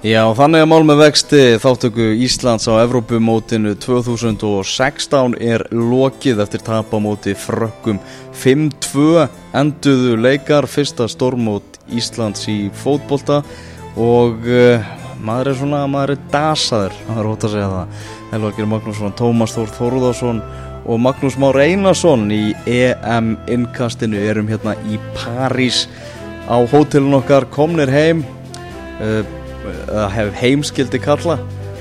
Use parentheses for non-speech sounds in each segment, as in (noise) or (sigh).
Já, þannig að mál með vexti þáttöku Íslands á Evrópumótinu 2016 er lokið eftir tapamóti frökkum 5-2 enduðu leikar, fyrsta stormót Íslands í fótbolta og uh, maður er svona, maður er dasaður, það er hótt að segja það. Helvargir Magnússon, Tómas Þór Þórðarsson og Magnús Már Einarsson í EM-innkastinu erum hérna í París á hótelun okkar, komnir heim. Uh, hef heimskildi kalla.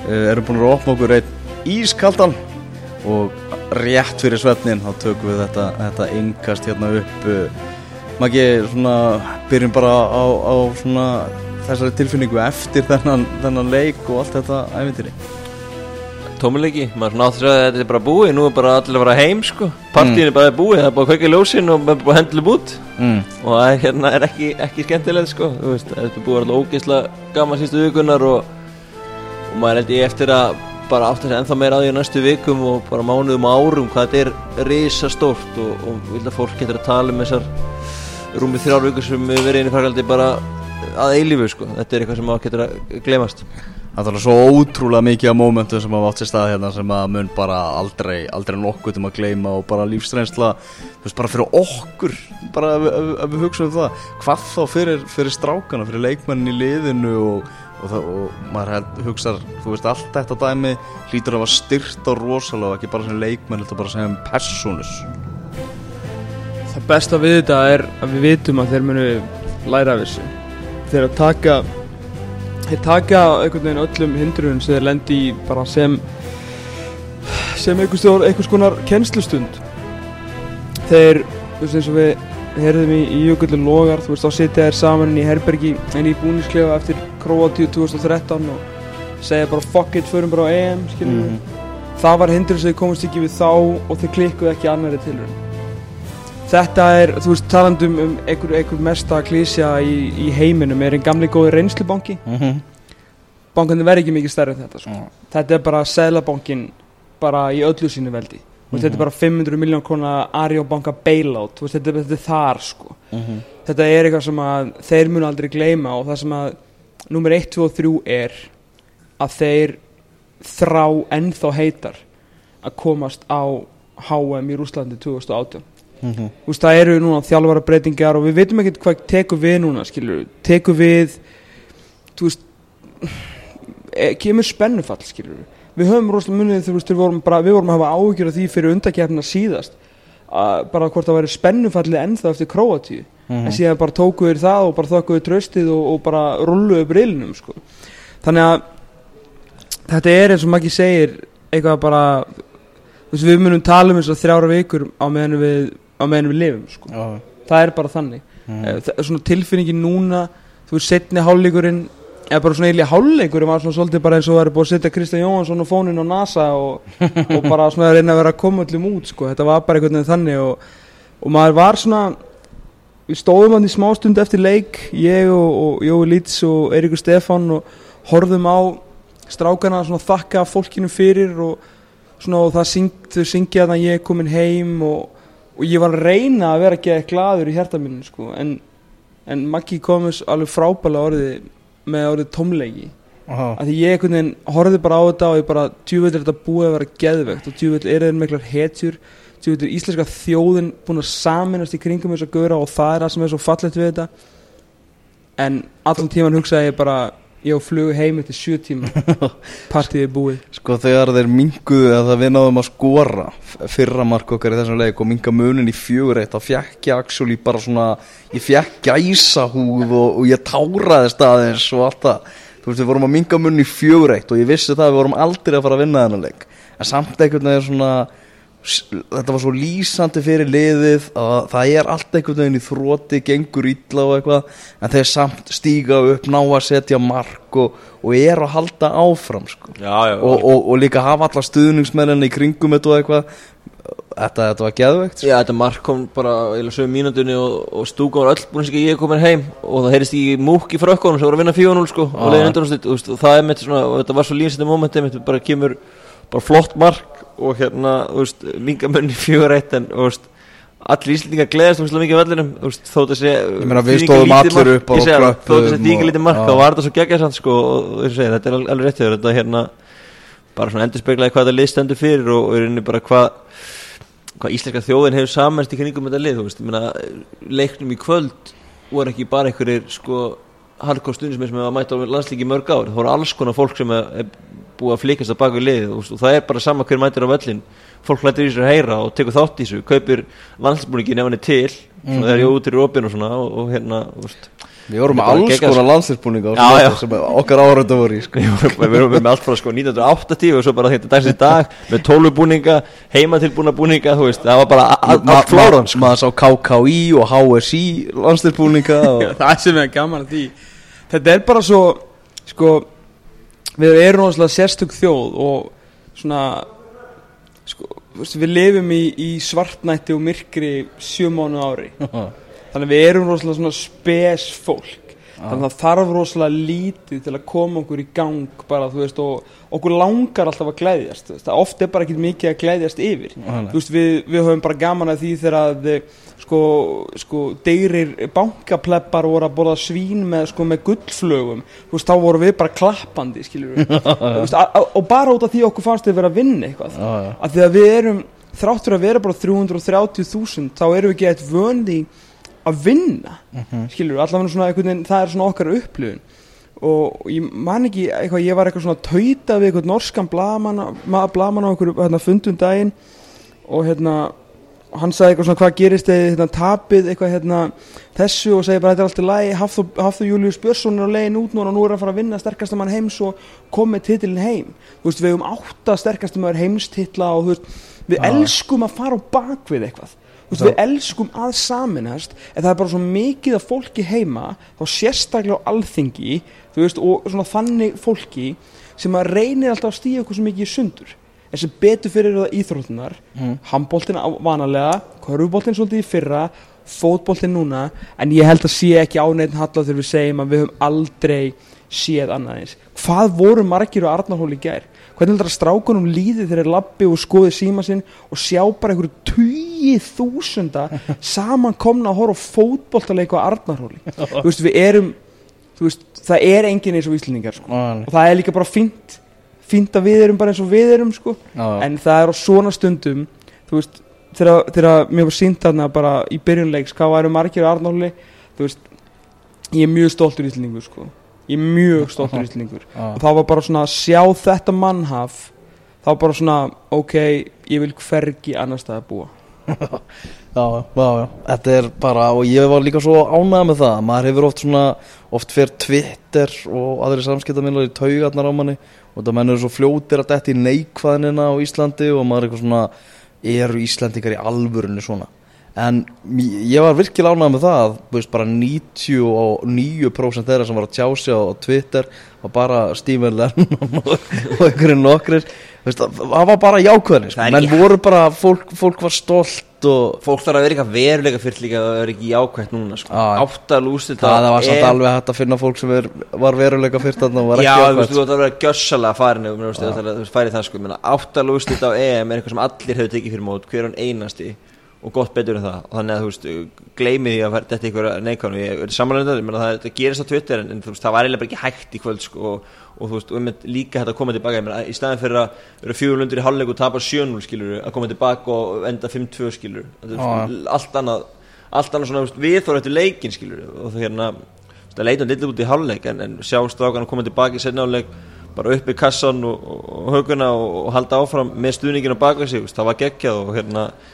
Erum búin að opna okkur einn ískaldan og rétt fyrir svefnin þá tökum við þetta, þetta yngast hérna upp maður ekki svona byrjum bara á, á svona þessari tilfinningu eftir þennan, þennan leik og allt þetta æfintýri tómuleiki, maður svona áttur að þetta er bara búið nú er bara allir að vera heim sko. Partíin er bara búið, það er bara að kveika ljósin og maður er bara að hendla út. Mm. og það er, hérna, er ekki, ekki skemmtilegt sko veist, þetta er búið alltaf ógeðslega gaman sístu vikunar og, og maður held ég eftir að bara átt að segja ennþá meira á því næstu vikum og bara mánuðum og árum hvað þetta er risa stórt og, og vilja fólk getur að tala um þessar rúmið þrjár vikur sem við verið inn í fargaldi bara að eilífu sko, þetta er eitthvað sem maður getur að glemast Það er svo ótrúlega mikið af mómentum sem hafa átt sér stað hérna sem að mun bara aldrei, aldrei nokkuð til að gleyma og bara lífsreynsla, þú veist, bara fyrir okkur, bara ef, ef, ef við hugsaum það, hvað þá fyrir, fyrir strákana, fyrir leikmennin í liðinu og, og, það, og maður hugsar, þú veist, allt þetta dæmi hlýtur að vera styrt á rosalega og ekki bara sem leikmenn, þetta bara sem personus. Það besta við þetta er að við vitum að þeir munu læra af þessu. Þeir að taka þeir taka einhvern veginn öllum hindrunum sem þeir lendi í bara sem sem einhvers, einhvers konar kennslustund. Þeir, þú veist eins og við heyrðum í, í jökullin logar þú veist þá sitja þeir saman í herbergi en í búnisklefa eftir Kroatíu 2013 og segja bara fuck it, förum bara á EM mm -hmm. það var hindrun sem þeir komast ekki við þá og þeir klikkuðu ekki annari tilrun Þetta er, þú veist, talandum um einhver, einhver mesta klísja í, í heiminum er einn gamli góði reynslubanki Mm -hmm. Bankandi verði ekki mikið stærri en þetta sko. Mm. Þetta er bara seglabankin bara í öllu sínu veldi mm -hmm. Þetta er bara 500 miljón krónar Arjóbanka bailout, veist, þetta, þetta er þar sko. -hmm. Þetta er eitthvað sem að þeir munu aldrei gleyma og það sem að nummer 1, 2 og 3 er að þeir þrá ennþá heitar að komast á HM í Rúslandi 2018 Mm -hmm. Veist, það eru núna þjálfara breytingar og við veitum ekkert hvað tekur við núna, skilur tekur við, þú veist e, kemur spennufall, skilur við höfum rosalega munið veist, við vorum, bara, við vorum að hafa áhyggjur af því fyrir undakefna síðast að bara hvort það væri spennufallið ennþá eftir Króatíu, Mm en -hmm. síðan bara tókuður það og bara þokkuður tröstið og, og bara rulluðu brillinum, sko þannig að þetta er eins og maður ekki segir eitthvað bara við munum tala um þess að þrjára vikur á meðan við, á meðan við lifum, sko. Það er bara þannig. Mm svona tilfinningin núna þú veist setni hálfleikurinn eða bara svona eiginlega hálfleikurinn var svona svolítið bara eins og það er búið að setja Kristján Jóhansson og fónin á NASA og, (laughs) og bara svona reyna að vera að koma öllum út sko, þetta var bara einhvern veginn þannig og, og maður var svona við stóðum hann í smástund eftir leik ég og, og Jói Lítz og Eiríkur Stefán og horfðum á strákana svona þakka fólkinu fyrir og svona og það syng, syngja þannig að ég er komin heim og og ég var að reyna að vera ekki eitthvað gladur í hjarta mínu sko, en, en Maggi komist alveg frábæla orði með orðið tómleiki. Aha. að því ég einhvern veginn horfði bara á þetta og ég bara djúvöld er þetta búið að vera geðvegt og djúvöld er þetta miklar hetjur. Djúvöld er íslenska þjóðin búin að saminast í kringum þess að göra og það er það sem er svo fallegt við þetta. En allan tíman hugsaði ég bara ég á flugu heim eftir sjö tíma. (laughs) Partíði er búið. Sko þegar þeir minguðu að það við náðum að skora fyrra mark okkar í þessum leik og minga munin í fjögur eitt þá fjekk ég actually bara svona ég fjekk gæsa húð og, og ég táraði staðins og allt það. Þú veist við vorum að minga munin í fjögur eitt og ég vissi það að við vorum aldrei að fara að vinna þennan leik. En samt einhvern veginn svona þetta var svo lýsandi fyrir liðið að það er allt einhvern veginn í þróti gengur illa og eitthvað en þeir samt stíga upp, ná að setja mark og, og er að halda áfram sko. Já, já, og, og, og líka hafa alla stuðningsmennin í kringum þetta og eitthvað. Þetta, þetta var geðveikt sko. Já, þetta mark kom bara í sögum mínúndunni og, stúka var öll búin að ég komin heim og það heyrist í múk í frökkunum sem voru að vinna 4-0 sko og leiðin undan og, og, og það er mitt svona, þetta var svo lífsætti momenti mitt bara kemur bara flott mark og hérna, þú veist, minga munni 4-1 en, þú veist, allir íslendingar gleðast ógeðslega mikið á vellinum þú veist, þó þetta sé Ég meina, við stóðum allir upp og ég segi að sé og- lítið mark þá var þetta svo geggjað samt sko og þú segir, þetta er al- alveg rétt hjá þér þetta hérna bara svona endur speklaði hvað þetta lið stendur fyrir og í rauninni bara hvað hvað íslenska þjóðin hefur samast í kringum þetta lið, þú veist, ég meina leiknum í kvöld voru ekki bara einhverjir sko stundismenn sem hefur mætt á landslíki mörg ár, það voru alls konar fólk sem er er búið að flikast að baka við lið og, og það er bara sama hver mætir á völlin fólk hlættir í sér að heyra og tekur þátt í þessu kaupir landsbúningin ef hann er til svona þegar ég út í rópin og svona og, og hérna, veist. Við vorum með alls konar já. sem okkar árönda voru í sko. (laughs) við erum með allt frá sko 1980 og svo bara þetta dags í dag með tólubúninga, heimatilbúna búninga veist, það var bara allt flóran ma- Maður sá KKÍ og HSI landslýsbúninga og... (laughs) það sem er gaman að því þetta er bara svo sko við erum náttúrulega sérstök þjóð og svona sko, við lifum í, í svartnætti og myrkri sjö mánu ári. (laughs) Þannig við erum rosalega svona spes fólk þannig að það þarf rosalega lítið til að koma okkur í gang bara veist og okkur langar alltaf að glæðjast það oft er bara ekki mikið að glæðjast yfir. Veist við, við höfum bara gaman að því þegar að sko, sko deyrir bankapleppar voru að borða svín með, sko, með gullflögum. Veist þá voru við bara klappandi (laughs) og bara út af því okkur fannst við vera að vinna eitthvað. Að því að við erum þráttur að vera bara 330.000 þá erum við ekki eitt vöndi að vinna skilur við, allavega svona einhvern veginn það er svona okkar upplifun. Og ég man ekki, eitthvað, ég var eitthvað svona að tauta við eitthvað norskan blaman blaman á einhverju hérna, fundum daginn og hérna og hann sagði eitthvað svona hvað gerist eða hérna, tapið? Eitthvað hérna þessu og segi bara þetta er allt í lagi Hafþó, Hafþó Július Björnsson á leiðin út núna og nú er að fara að vinna sterkasta mann heims og komið titilin heim. Þú veist við hefum átta sterkasta maður heimstitla og þú veist við Já. elskum að fara á bakvið eitthvað veist við elskum að saminast en það er bara svo mikið af fólki heima þá sérstaklega á alþingi veist og svona þannig fólki sem að reynir alltaf að stíða eitthvað svo mikið í sundur. En sem betur fyrir það íþróttunar Mm. handbóltin vanalega, körfubóltin svolítið í fyrra fótbóltin núna en ég held að sé ekki áneitt halla þegar við segjum að við höfum aldrei séð annað eins. Hvað voru margir og Arnarhól í gær hvernig heldur að strákunum líði þegar þeir labbi og skoði síma sinn og sjá bara einhverju tugi þúsunda (laughs) saman komna að horfa á fótbóltaleik á Arnarhóli (laughs) þú veist við erum veist, það er enginn eins og íslendingar sko. Og það er líka bara fínt fínt að við erum bara eins og við erum sko. en það er á svona stundum þú veist, þegar, þegar mér var sínt þarna bara í byrjunleiks hvað væru margir á Arnóli þú veist, ég er mjög stoltur íslendingur sko. Ég er mjög (laughs) stoltur íslendingur. Og það var bara svona að sjá þetta mannhaf þá bara svona, ok ég vil hvergi annar stað að búa. (laughs) Já, já, já, þetta er bara og ég var líka svo ánægð með það. Maður hefur oft svona, oft fyrir Twitter og aðri samskiptamillar í taugarnar á manni. Og það menn eru svo fljótir að detti í neikvæðinina á Íslandi og maður er eitthvað svona eru Íslandingar í alvörunni svona en ég var virkilega ánægð með það veist bara 99% þeirra sem var að tjá sig á Twitter var bara Stephen Lennon og, einhverjum veist, það það var bara jákvæðinni sko. Það er menn voru bara, fólk, fólk var stolt og fólk þarf að vera eitthvað veruleika fyrir líka að vera ekki jákvæmt núna sko. Já. átta lústil það var samt alveg hægt að finna fólk sem er, var veruleika fyrst þarna og var Já, ekki þú veist, jákvæmt þú ætti að vera gjössalega farin ef þú veist, þú ætlar að- það sko, menna, átta lúslit á EM er eitthvað sem allir hefur tekið fyrir mót, hver hann einasti og gott betur en það, þannig að þú veist gleymi því að færi þetta ykkur neikvæðan ég er menna, það, gerist á Twitter en, en þú veist, það var eiginlega bara ekki hægt í kvöld sko, og, og þú veist, einmitt líka þetta að koma tilbaka. Ég menna, í staðin fyrir að vera fjögurlundur í hálfleik og tapa 7-0 skilur, að koma tilbaka og enda 5-2 skilur, er allt annað allt annað svona, þú við þóra eftir leikin skilur, og það hérna það leita lítið út í hálfleik en, en sjá strákan að koma tilbaka bara upp í kassan og, og, og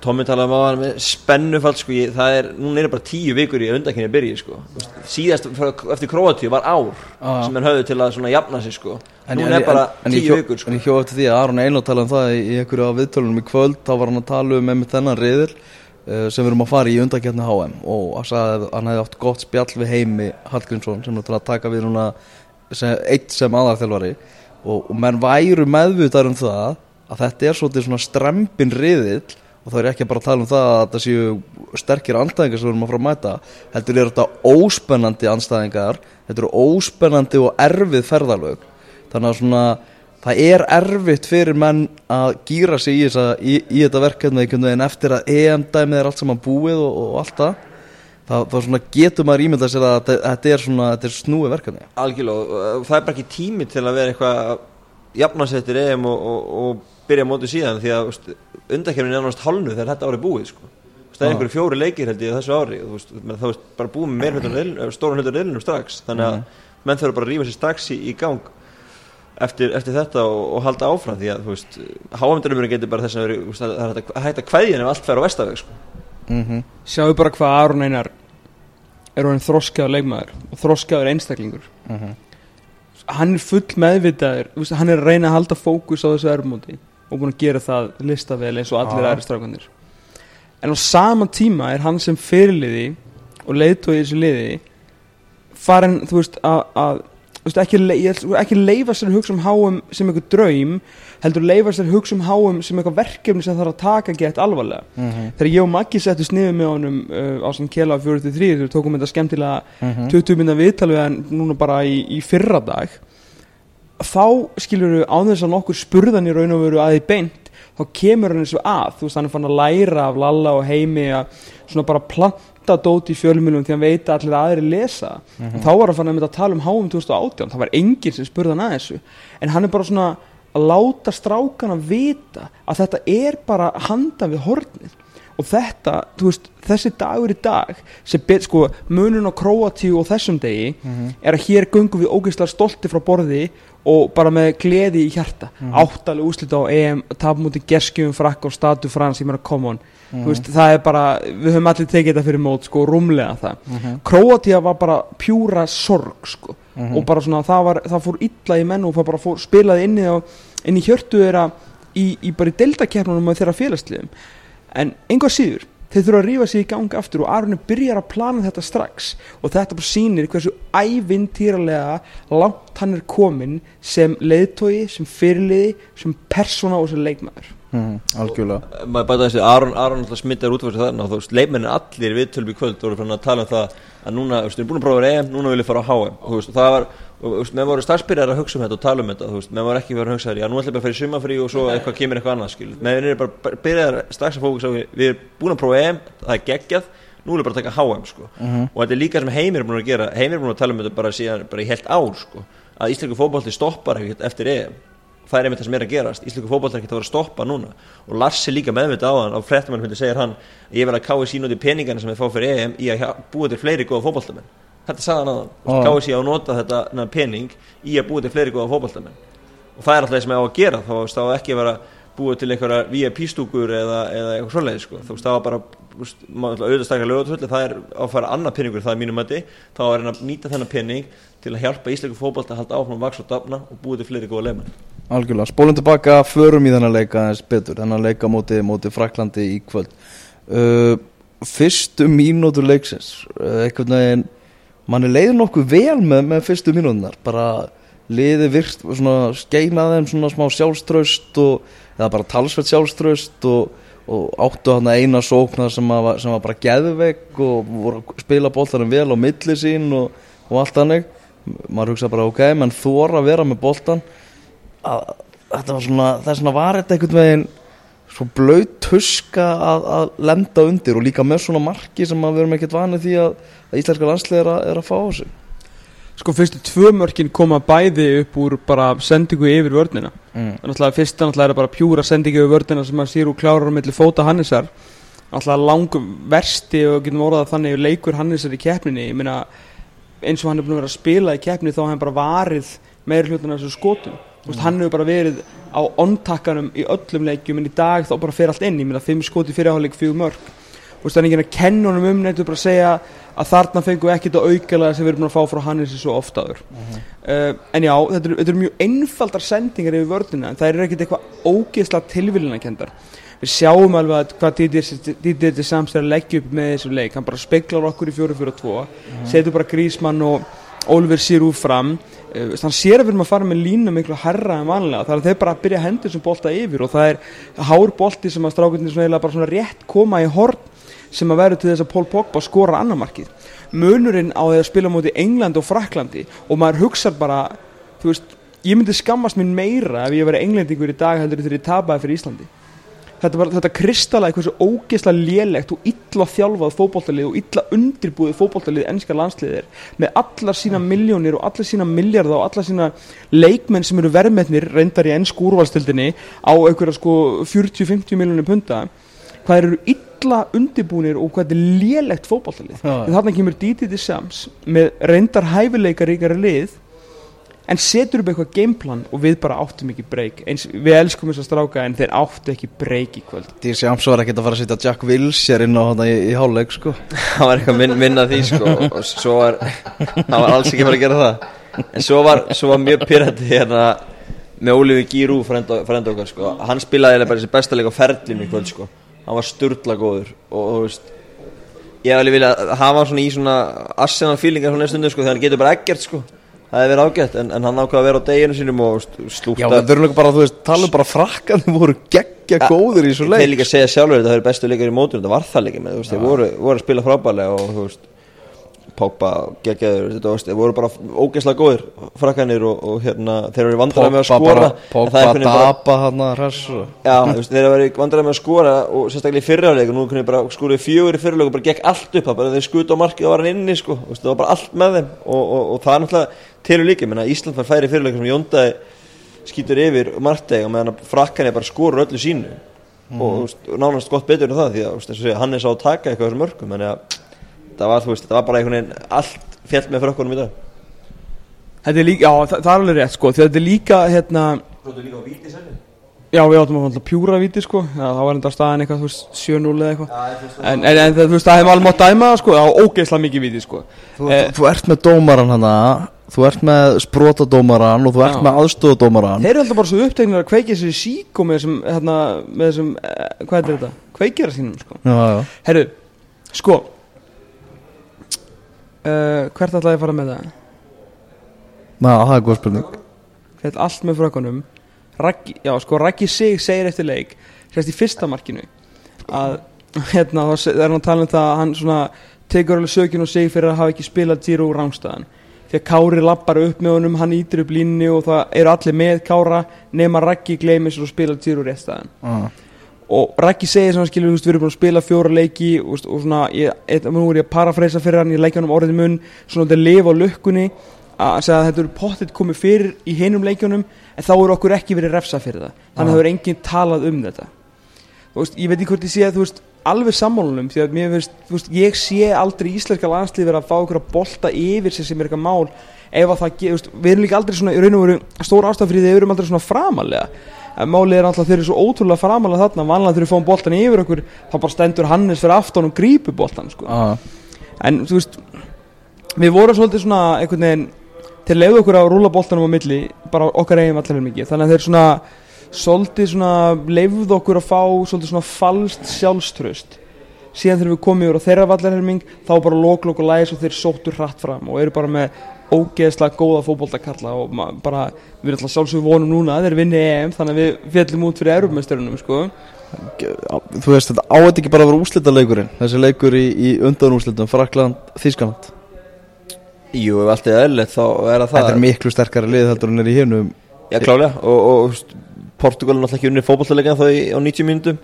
það Tommi talaði um á hann með spennufall sko, ég, það er, núna er bara tíu vikur í undankynni að byrja sko, síðast eftir Króatíu var ár Já. sem hann höfðu til að svona jafna sig sko. En- núna en- er bara en- en tíu hjó- vikur sko. En ég hjó eftir því að Aron Einar talaði um það í, einhverju af viðtölunum í kvöld þá var hann að tala um með þennan riðil uh, sem við erum að fara í undakjarni HM og hann sagði að hann hefði átt gott spjall við Heimi Hallgrímsson sem að taka við núna sem, eitt sem aðarþjálfari og, og menn væru meðvitaður um það að þetta er svolítið svona strempin riðil og þá er ekki bara að tala um það að þetta séu sterkir andstæðingar sem við erum að fara að mæta heldur er þetta óspennandi andstæðingar þetta eru óspennandi og erfið ferðalög. Þannig að svona það er erfitt fyrir menn að gýra sig í, þessa, í, í þetta verkefni veginn eftir að EM-dæmið er allt saman búið og, og allt það. Þá, getur maður ímyndað sér að þetta, er svona þetta er snúið verkefni. Algjörlega, það er bara ekki tími til að vera eitthvað að jafna sér eftir EM og, og, og byrja mótið síðan því að undakefnin er náttúrulega hálnu þegar þetta árið búið sko. það er einhverju fjóri leikir held ég þessu ári það er bara búið með hlutur stóran hlutur reilunum strax þannig að Mhm. menn þurfa bara að rífa sér strax í, í gang eftir, eftir þetta og, og halda áfram því að háamdurumurinn getur bara þess að það er hægt að hætta kveðjan ef allt fer á vestaveg sko. mm -hmm. Sjáu bara hvað Aron Einar er orðin þroskaður leikmaður og þroskaður einstaklingur Mhm. hann er full meðvitaður hann er að reyna að halda fókus á þessu erfmóti og búin að gera það listavel eins og allir aðri strákanir en á sama tíma er hann sem fyrirliði og leiðtói í þessu liði farin, þú veist, að, ekki, ekki leifa sér hugsa um háum sem eitthvað draum heldur leifa sér hugsa um háum sem eitthvað verkefni sem þarf að taka gett alvarlega Mhm. þegar ég og Maggi settu sniðu með honum uh, á sann kela 43 þegar við tókum þetta skemmtilega Mhm. 20 minna viðtal við hann núna bara í, í fyrra dag þá skilur við á þess að nokkur spurðan í raun og veru að því beint þá kemur hann eins og að. Þú veist hann er fann að læra af Lalla og Heimi að svona bara planta dót í fjölmjölum því hann veit að allir aðri lesa. Mhm. og þá var hann fann að mynda að tala um háum 2018 það var enginn sem spurði hann að þessu. En hann er bara svona að láta strákana vita að þetta er bara handan við hornið. Og þetta, þú veist, þessi dagur í dag sem bet, sko, munun á Króatíu og þessum degi Mhm. er að hér göngum við ógeðslega stolti frá borði og bara með gleði í hjarta Mhm. áttalega úslita á EM tapmúti gerskjum frakk og statu frans ég meina come on, Mhm. þú veist, það er bara við höfum allir tekið þetta fyrir mót, sko, rúmlega það Mhm. Króatía var bara pjúra sorg, sko Mhm. og bara svona, það, var, það fór illa í menn og það bara fór, spilaði inni, á, inn í hjörtu þeirra í, í bara í deltakeppnunum og þeirra félagsliðum en einhvað síður þeir þurfa að rífa sig í gang aftur og Arne byrjar að plana þetta strax. Og þetta bara sýnir hversu ævintýralega langt hann er komin sem leiðtói, sem fyrirliði sem persóna og sem leikmaður Mhm. algjörlega. Maður bæta þessi Aron, Aron alltaf smittar út fyrir þarna og þú veist, leikmennin allir við tölum í kvöld voru fann að tala um það að núna, þú veist, við erum búin að prófa EM, núna vil ég fara á HM og þú veist, það var, og, þú veist, með voru starfsbyrjar að hugsa um þetta og tala um þetta, þú veist, með voru ekki verið að hugsa þér, já, nú ætlum ég bara að fara í sumafrí og svo eitthvað kemur eitthvað annað, skil, með þeir eru bara byrjar strax að fókus á, við við erum búin að prófa EM, það er geggjað, nú vil ég bara taka HM, sko, Mhm. og þetta er líka sem Heimir er búin að gera, Heimir er búin að tala um þetta bara síðan, bara í heilt ár, sko, að íslensku fótbolti stoppar ekkert eftir EM það er einmitt það sem er að gerast. Íslensku fótboltar er ekkert að stoppa núna. Og Lars er líka meðvita á hann á fréttamann hundi segir hann ég vil að KSI noti peningana sem við fá fyrir EM í að búa til fleiri góða fótboltamenn. Þetta sagði hann Já. hann KSI á að nota þetta pening í að búa til fleiri góða fótboltamenn. Og það er alltaf það sem er á að gera. Þá veist, þá á ekki að vera búa til einhverja VIP-stúkur eða, eða eitthvað svoleiði sko. þú veist það var bara veist, lögatvöldi það er að fara annað peningur það er mínum mati. Þá er hann að nýta þennan pening til að hjálpa íslensku fótbolta að halda áfram vaks og dafna og búa til fleiri góða leikmenn algjörlega, spólum tilbaka, förum í þennan leika aðeins betur, þennan leika móti, móti Fraklandi í kvöld. Uh, fyrstu mínútur leiksins uh, einhvern veginn mann er leiður nokkuð vel með, með fyrstu mínútunar bara liði virt svona skeina þeim svona smá sjálfströst og, eða bara talsveit sjálfströst og, og áttu hann eina sókna sem, að, sem var bara geðveik og voru að spila boltanum vel á milli sín og, og allt þannig. Maður hugsa bara ok, menn þóra að vera með boltan að, þetta var svona, þess vegna var þetta einhvern veginn svo blöyt tuska að, að lenda undir og líka með svona marki sem að við erum ekkert vanið því að, að íslenska landslið er að, er að fá á sig sko fyrstu tvö mörkin koma bæði upp úr bara sendingu yfir vörnina mm. náttúrulega fyrsta náttúrulega er bara pjúra sendingu yfir vörnina sem að úr klárar á milli fóta Hannesar náttúrulega langum versti og getum orðað þannig leikur Hannesar í keppninni ég meina eins og hann er búin að vera að spila í keppni þá hann bara varið meiri hlutin af þessu skotum. Veist, hann hefur bara verið á ontakkanum í öllum leikjum en í dag þá bara fer allt inn. Ég meina fimm skoti fyrirháleik fjögur mörg Þú veist, það er ekki að kenna honum um neitt bara segja að þarna fengum við ekkert á aukalega sem við erum að fá frá Hannesi svo oft áður. Uh, en já, þetta eru er mjög einfaldar sendingar yfir vörnina en það er ekkert eitthvað ógeðslega tilvílinakendar við sjáum alveg að hvað Didi til samstæðar leggja upp með þessu leik. Hann bara speklar okkur í 4-4-2 setur bara Grísmann og Oliver Sirú fram uh, hann sér að við erum að fara með línu miklu herra en vanlega það er þeir bara að byrja að hendur sem bolta yfir og það er hár bolti sem að strákundin svona, eiginlega bara svona rétt koma í horn sem að verður til þess að Pól Pogba skora annarmarkið munurinn á því að spila mútið England og Fraklandi og maður hugsa bara þú veist, ég myndi skammast minn meira ef ég væri englendingur í dag heldur þegar ég tapaði fyrir Íslandi þetta, þetta kristallaði hversu ógeðslega lélegt og illa þjálfað fótboltalið og illa undirbúið fótboltalið ennska landsliðir með allar sína miljónir og allar sína miljardar og allar sína leikmenn sem eru verðmetnir reyndar í ennsku úrvalstildinni á einhverja sko 40-50 miljónir punta hvað eru illa undirbúinir og hvað er lélegt fótboltalið. Já. en þarna kemur Didi til Sams með reyndar hæfileikaríkari lið en setur upp eitthvað gameplan og við bara áttum ekki breyk eins við elskum þess að stráka en þeir áttu ekki breyk í kvöld. Dísi Ams var ekkert að fara að setja Jack Wilshere inn á hana í, í hálfleik sko. Það var eitthvað minn, minna því sko. Og svo var hann var alls ekki fara að gera það. En svo var, svo var mjög pyrrandi hérna með Ólífi Gírú frend okkar sko. Hann spilaði bara þessi besta leik á ferlinu í kvöld sko. Hann var sturla góður. Og þú veist ég hef alveg vilja að hafa hann svona í svona Það hefði verið ágætt en, en hann ákvað að vera á deginu sínum og st- Já, slúta það verður líka bara, þú veist, tala um bara frakkandi voru geggja góður í svo þeir leik. líka segja sjálfur þetta það eru bestu leikar í mótur þetta var það líka með þú veist, þeir voru, voru að spila frábælega og þú veist Pogba, geggjaður, þetta veist, voru bara ógeðslega góðir frakkanir og, og hérna þeir eru vandræði með að skora. Pogba dapa hann að hressu Já, veist, þeir eru vandræði með að skora og sérstaklega í fyrrjáleik og nú kunni bara skoruði fjögur í fyrrjáleik og bara gekk allt upp bara þeir skutu á markið og var hann inni sko, veist, það var bara allt með þeim og, og, og það er náttúrulega telur líka, menna Ísland var færi í fyrrjáleik sem Jóndaði skýtur yfir markteg og meðan frakkan er bara skorur öllu sínu. Veist, og nánast gott betur en það því að hann er sá að taka eitthvað það var, þú veist, það var bara einhvern veginn allt fjall með frakkanum í dag. Þetta er líka, já það, það er alveg rétt sko þetta er líka hérna Svo þetta líka á víti senni já við áttum að pjúra viti sko já, það var enda staðan eitthvað þú veist 7-0 eða eitthvað. En, en, en þú veist það hefði alveg mátt dæma sko það var ógeðslega mikið viti sko. Þú, Eh. þú ert með dómaran hana Þú ert með sprótadómaran og þú ert Já. með aðstofadómaran þeir eru alltaf bara svo upptegnir að kveikja sér í sík og með þessum hérna með þessum eh, hvað er þetta? Kveikjara sínum sko. Já, já. Herru sko uh, hvert ætlaði að fara með það? Ná, það er góð spurning. Þetta allt með frökkunum. Raggi, Já, sko, Raggi Sig segir eftir leik Sérst í fyrsta markinu Að, hérna, þá er hann að tala um það að Hann svona tekur alveg sökin og sig Fyrir að hafa ekki spilað Giro úr rángstæðan Því að Kári lappar upp með honum Hann ítir upp línni og það eru allir með Kára Nema Raggi gleymis og spila Giro rétt staðan. Ah. Og Raggi segir sem hann skilur, við erum búin að spila fjóra leiki og, svona, ég, nú er ég að parafreisa fyrir hann, ég leikja hann um orðið mun svona þetta lifa á lukkunni að að þetta eru pottitt komið fyrir í hinum leikjunum en þá eru okkur ekki verið refsa fyrir það. Þannig að það er enginn talað um þetta. Þú veist, ég veit ekki hvort ég sé að þú veist alveg sammálunum því að mér veist, veist, ég sé aldrei íslenska landslið verið að fá okkur að bolta yfir sig sem er eitthvað mál ef að það, ge- þú veist, við erum líka aldrei svona í raun og veru stóra að við erum aldrei svona framalega málið er alltaf þeir eru svo ótrúlega framalega þarna vanlega þegar við fáum boltan yfir okkur þá bara stendur Hannes fyrir aftan og grípur boltan sko. Ah. en þú veist við vorum svolítið svona einhvern veginn þeir leiðu okkur að rúla boltanum á milli bara okkar eigin allir mikið þannig að þeir svona svolítið svona leifuð okkur að fá svolítið svona falskt sjálfströst síðan þegar við komum yfir á þeirra vallarhelming þá bara lóklokk og læs og þeir sóttu hratt fram og eru bara með ógeðslega góða fótboltakalla og bara við erum alltaf sjálfsög vonum núna að þeir vinni EM þannig að við fjallum út fyrir Europamestörunum sko. Þú veist, þetta áheit ekki bara að vera úslita leikurinn Þessi leikur í, í undan úslitum Frakland, Þískaland Jú, ef allt er eðlilegt þá er það Þetta er miklu sterkari lið heldur en er í hinum Já, klálega. Og, og Portugal er náttúrulega ekki unnið fótballtalegan þá í, á 90 mínútum.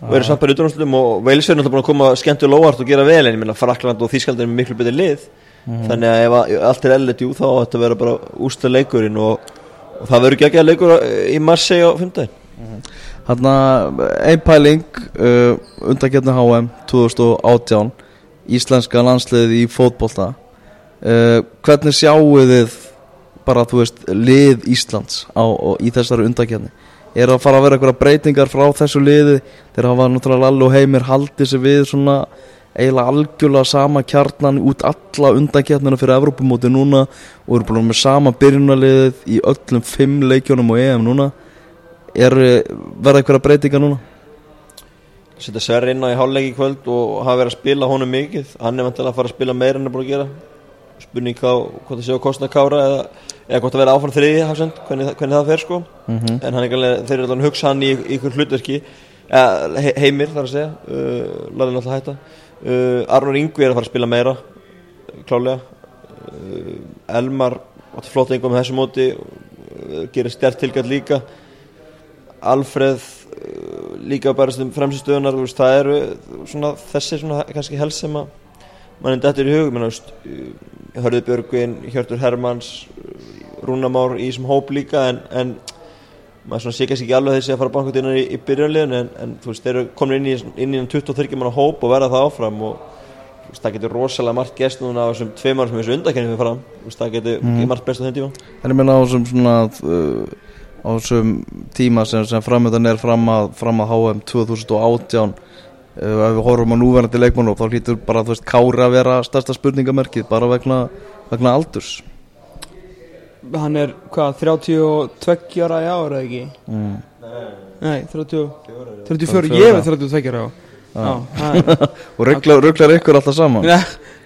Og eru samt bara í utanúrslutum og Wales er náttúrulega búin að koma skemmtu lóart og gera vel en ég minna Frakland og Þískald er með miklu betur lið þannig að ef allt er eðlilegt jú þá þetta vera bara úsla leikurinn og, og það verður ekki að leikur í Marseille á 5. Þarna, ein pæling uh, Undakjarni HM 2018 Íslenska landsliðið í fótbolta. Uh, Hvernig sjáu þið bara, þú veist, lið Íslands á, í þessari undakjarni Er að fara að vera eitthvað breytingar frá þessu liði? Þeir hafa náttúrulega og Heimir haldið sig við svona eiginlega algjörlega sama kjarnan út alla undakjarnina fyrir Evrópumóti núna og eru búin með sama byrjunarliðið í öllum fimm leikjónum og EM núna. Er verða eitthvað breytinga núna? Setja Sverri inn á í hálfleiki í kvöld og hafa verið að spila honum mikið. Hann er vantilega að fara að spila meira en er búin að gera. Spurning hvað, hvað það sé á kostna kára eða, eða hvort að vera áfram þriði hvernig, það- hvernig það fer sko. Mhm. en hann er þeir eru að hugsa hann í, í ykkur hlutverki. Eða, he, heimir þar að segja. Uh, uh, Arnur Ingvi er að fara að spila meira klálega uh, Elmar átti flott einhver með þessu móti uh, gerir stert tilgætt líka. Alfreð líka bara sem fremstu stöðunar það eru svona, þessi svona kannski helst sem að mann er dættur í hug. Menn, veist, uh, Hörður Björgvin, Hjörtur Hermanns Rúnamár í þessum hóp líka en, en maður sé kannski ekki alveg þessi að fara bankvæmt innan í, í byrjanlegin en, en þú veist, þeir eru komin inn í, inn í 23 manna hóp og verða það áfram og þú veist, það getur rosalega margt gest núna á þessum tveimar sem þessu undakenni við fram. Þú veist, það getur mm. margt best á þeim tíma. En ég meina á þessum svona uh, á þessum tíma sem, sem framöndan er fram að, fram að HM 2018 uh, ef við horfum á núverandi leikmann þá hlýtur bara þú veist Kári að vera stærsta spurningamerkið bara vegna, vegna aldurs Hann er, hvað, 32 ára í ár eða ekki? mm. Nei, 30, 34, ég er 32 ára. (laughs) Er og rugglar, rugglar ykkur alltaf saman? Já,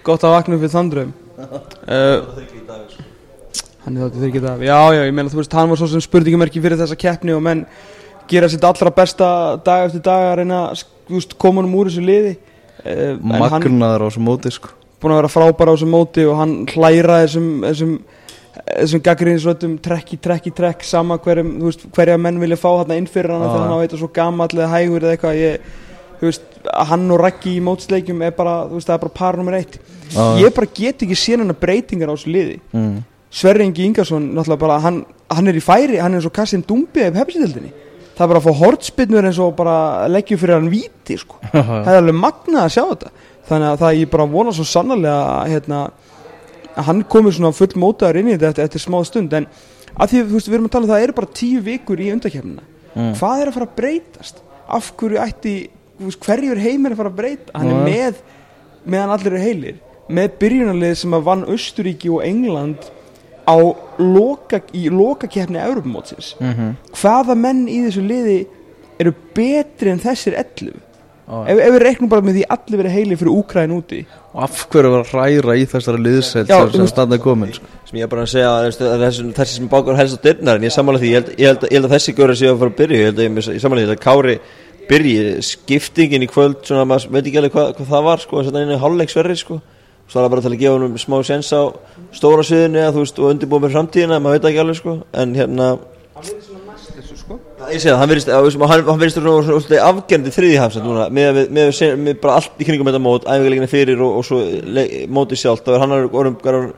gott að vakna upp við þann draum uh, Hann er þáttið þeir geta Já, já, ég meina þú veist, hann var svo sem spurningamerki fyrir þessa keppni og menn gera sitt allra besta dag eftir dag að reyna að koma hann úr þessu liði. Uh, magnaður á þessum móti sko. búin að vera frábær á þessum móti og hann hlæra þessum þessum, þessum gaggrinnsröddum trekk í trekk í trekk sama hverjum, veist, hverja menn vilja fá þarna inn fyrir hann Já, þegar hann á eitthvað svo gamall eða hægur eða eitthvað. Ég, veist, að hann og Raggi í mótsleikjum er bara, veist, það er bara par nummer eitt. Já. ég bara get ekki séð hann breytingar á þessu liði. Mm. Sverri Ingi Ingarsson, náttúrulega bara hann, hann er í færi, hann er eins og Kassim Dumbi af hefnsitildinni, það er bara að fá hortspinnur eins og bara leggjum fyrir hann víti sko, (laughs) það er alveg magnað að sjá þetta. Þannig að það ég bara vona svo sannarlega að, hérna, að hann komi svona full mótaður inn í þetta eftir, smá stund en að því þú veist við erum að tala um það eru bara tíu vikur í undakefnina Mm. hvað er að fara að breytast? Af hverju ætti þú veist, hverju er heimir að fara að breyta? Hann er Já. með meðan allir eru heilir með byrjunarlið sem að vann Östuríki og England á loka, í lokakeppni Europamótsins Mm hvaða menn í þessu liði eru betri en þessir 11 ef, ef við reiknum bara með því allir verið heili fyrir Úkræn úti. Og af hverju var að hræra í þessari liðseld Já, sem, er komin sko. sem ég er bara að segja að þessi, að þessi, sem bákur helst á dyrnar en ég sammála því, ég held, ég held, ég held að þessi göra séu að fara að byrja, ég held að ég, ég sammála því að Kári byrji, skiptingin í kvöld svona, maður veit ekki alveg hvað, hvað það var sko, að inn í hálfleiksverri sko. Svo er það bara til að gefa hann smá sens á stóra sviðinu eða þú veist, og undirbúið með framtíðina maður veit ekki alveg sko, en hérna ég segi það, hann verðist hann, hann verðist svona, þriðihafsend núna, með, með, með, bara allt í kringum þetta mót, æfingarleikina fyrir og, og svo mótið sjálft, þá er hann orðum,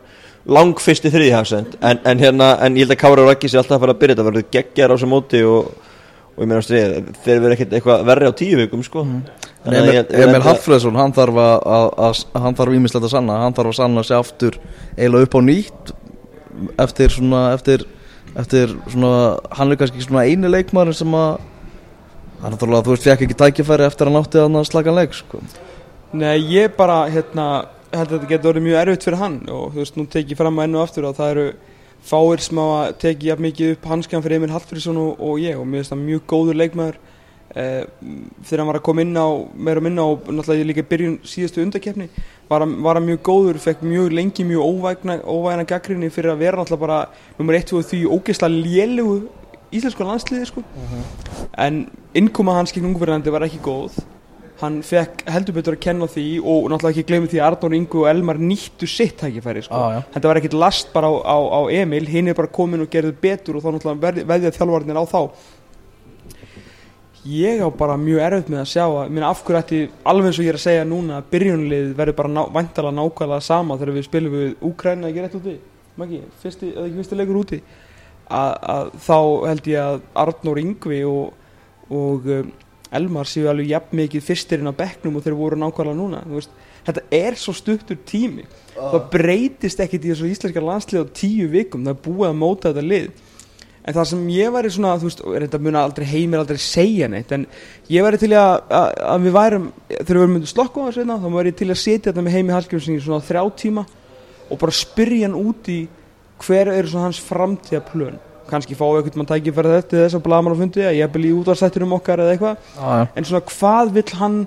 langfyrsti þriðihafsend en, en hérna, en ég held að Kára og Raggi sé alltaf að fara að byrja þetta, verður geggjar á þessu móti og, og ég meina að þeir verður ekkert eitthvað verri á tíu vikum sko. Að Emil, Hallfreðsson hann þarf að, hann þarf ímislegt að sanna hann þarf að sanna sig aftur eiginlega upp á nýtt eftir svona eftir, eftir svona hann er kannski svona eini leikmaður sem að hann náttúrulega þú veist fekk ekki tækifæri eftir að nátti að slaka leik sko. Nei, ég bara, hérna, held að þetta getur orðið mjög erfitt fyrir hann og þú veist, nú tek ég fram að ennu aftur og það eru fáir sem að teki jafn mikið upp hanskan fyrir Emil Hallfriðsson og, og ég og mér finnst það mjög góður leikmaður eh, þegar hann var að koma inn á meira og minna og náttúrulega líka byrjun síðastu undarkeppni var hann, var hann mjög góður, fekk mjög lengi mjög óvægna, óvægna gaggrinni fyrir að vera náttúrulega bara nummer 1 og því ógeðslega lélegu íslensku landsliði sko. en innkoma hans gegn ungverðandi var ekki góð hann fekk heldur betur að kenna því og náttúrulega ekki gleymi því að Arnór Ingu og Elmar nýttu sitt tækifæri sko. Ah, þetta var ekkit last bara á, á, á Emil hinn er bara komin og gerði betur og þá náttúrulega veð- veðjað þjálfarnir á þá ég á bara mjög erfitt með að sjá að af hverju ætti alveg eins og ég er að segja núna að byrjunlið verður bara ná, væntalega nákvæmlega sama þegar við spilum við Úkræna ekki rétt úti? Maggi, fyrsti, eða ekki fyrsti leikur úti? Að, að þá held ég að Arnór Ingvi og, og um, Elmar séu alveg jafn mikið fyrstirinn á bekknum og þeir voru nákvæmlega núna veist, þetta er svo stuttur tími. Það breytist ekkit í þessu íslenska landslið á tíu vikum, það er búið að móta þetta lið en það sem ég væri svona þú veist, er þetta mun aldrei heimir aldrei segja neitt en ég væri til að, að, að við værum, þegar við myndið slokku á þessu hérna, þá væri ég til að setja þetta með heimi í svona þrjá tíma og bara spyrja hann út í hver eru svona hans framtíðaplön kannski fá eitthvað mann tækifæri þetta þess að blaman á fundi að ég bel í útvarstættinum okkar eða eitthvað. Ah, ja. en svona hvað vill hann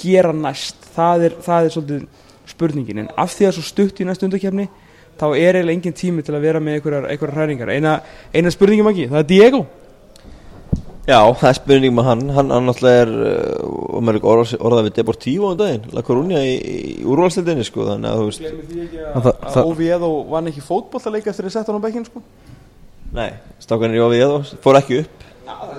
gera næst? Það er, það er svolítið spurningin. En af því að svo stutt í næstu undakefni þá er eiginlega engin tími til að vera með einhverjar, einhverjar hræringar. Eina, eina spurningum ekki, það er Diego. Já, það er spurning með hann. Hann, hann náttúrulega er uh, og maður er ekki orða, orðað við Deportivo um daginn La Coruña í, í úrvalstildinni sko, þannig að þú veist. Glemir því ekki að, það, það, Oviedo vann ekki fótbollaleika eftir að setja hann á bekkin sko. Nei, stákanir í ofið og fór ekki upp.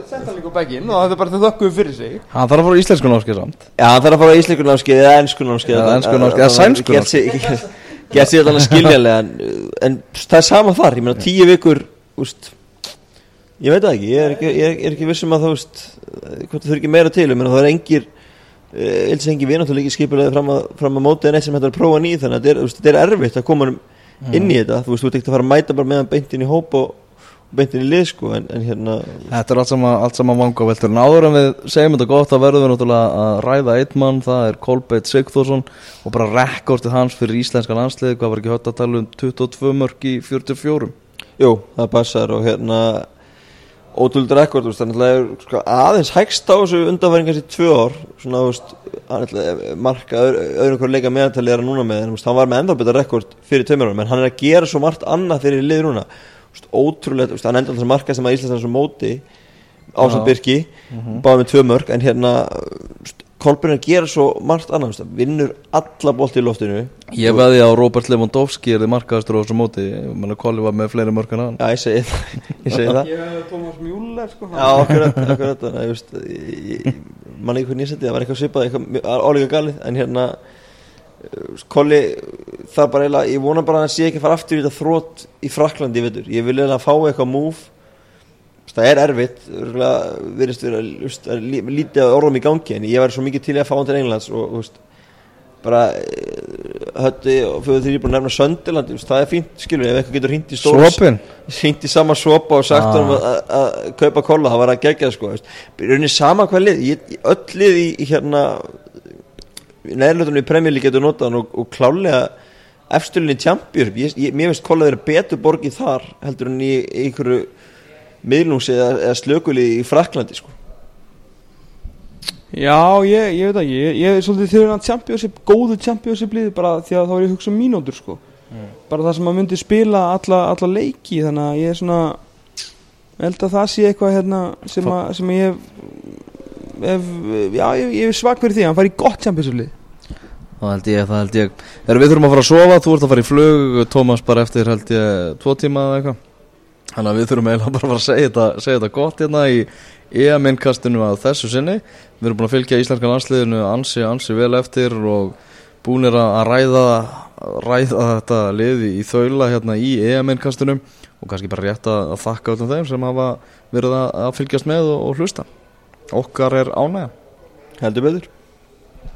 Sett hann líka á begginn og það er bara þau þökkuðu fyrir sig. Hann þarf að fara á íslensku námskeið samt. Já, hann þarf að fara á íslenskunámskeið eða ennskunámskeið Eða sænskunámskeið. Gert sér þannig skiljanlega en, en það er sama þar, ég meina tíu vikur úst, Ég veit það ekki, ég er ekki, ég er, ég ekki vissum að það úst, hvort það þurfi ekki meira til, ég meina það er engir Eils engi við náttúrulega ekki skipulega fram að, fram að móti en eitt sem þetta er að prófa nýð þannig að þetta er, þetta er erfitt að koma inn í þetta þú veist, þú ert ekki að fara að mæta bara meðan beintin í hóp og, og beintin í lið sko en, en hérna Þetta er allt saman, allt saman vanga veldur En áður en við segjum þetta gott Það verðum við náttúrulega að ræða einn mann Það er Kolbeitt Sigþórsson Og bara rekordið hans fyrir íslenska landslið Hvað var ekki högt að tala um? 22 mörg í 44 Jú, það passar og hérna ótrúld rekord, þannig að sko, aðeins hægst á þessu undanfæringar í tvö ár, svona, ætlaði marka öðru, hverju leika meðantali er hann núna með, en hann var með enda betur rekord fyrir árum, en hann er að gera svo margt annað fyrir lið núna, ótrúlega, veist, hann enda alltaf marka sem að Íslands er svo móti ásand. Birki, báði með tvö mörg, en hérna, Kolbjörn er að gera svo margt veist, vinnur alla bolti í loftinu, Ég veði á Robert Lewandowski Er þið markaðastur á þessu móti Kolli var með fleiri mörg en hann já, ég segi það, (laughs) ég segi það. Ég hefði Tómas Mjúler sko Já, að ég- ég- mann ég seti, það var eitthvað svipað eitthvað álega galið, en hérna Kolli, það er bara eiginlega, ég vona bara að hann sé ekki að fara aftur í þetta þrótt í Fraklandi, veitur, ég vil eiginlega fá eitthvað múf það er erfitt að lí- lítið orðum í gangi, en ég væri svo mikið til að fá hann til Englands og, veist bara eh, hötti og fyrir því ég er búin að nefna Söndiland, það er fínt skilur, ef eitthvað getur hringt í stóra Svopin hringt í sama sopa og sagt Ah. honum að, kaupa kolla, það var að gegja sko, veist. raunin sama hvað lið öll lið í hérna neðlutunum í premjöli getur notað hann og, og klálega efstölinni tjampjur, ég, ég, mér finnst kolla þeirra betur borgið þar heldur en í, einhverju miðlungs eða, eða slökuli í Fraklandi sko. Já, ég, ég veit ekki, ég, ég er svolítið þegar hann championship, góðu championship liði bara því að þá er ég að hugsa um mínútur sko. Bara það sem að myndi spila alla, alla leiki þannig að ég er svona held að það sé eitthvað hérna sem, að, sem ég hef, hef já, ég, ég er svag fyrir því að hann fari í gott championship lið Það held ég, það held ég Þegar við þurfum að fara að sofa, þú ert að fara í flug Tómas bara eftir held ég tvo tíma eða eitthvað. Þannig að við þurfum eiginlega bara að fara að segja þetta, segja þetta gott hérna í EM-innkastinu að þessu sinni. Við erum búin að fylgja íslenska landsliðinu ansi, ansi vel eftir og búinir að ræða, ræða þetta liði í þaula hérna í EM-innkastinu og kannski bara rétt að, þakka öllum þeim sem hafa verið að, fylgjast með og, og hlusta. Okkar er betur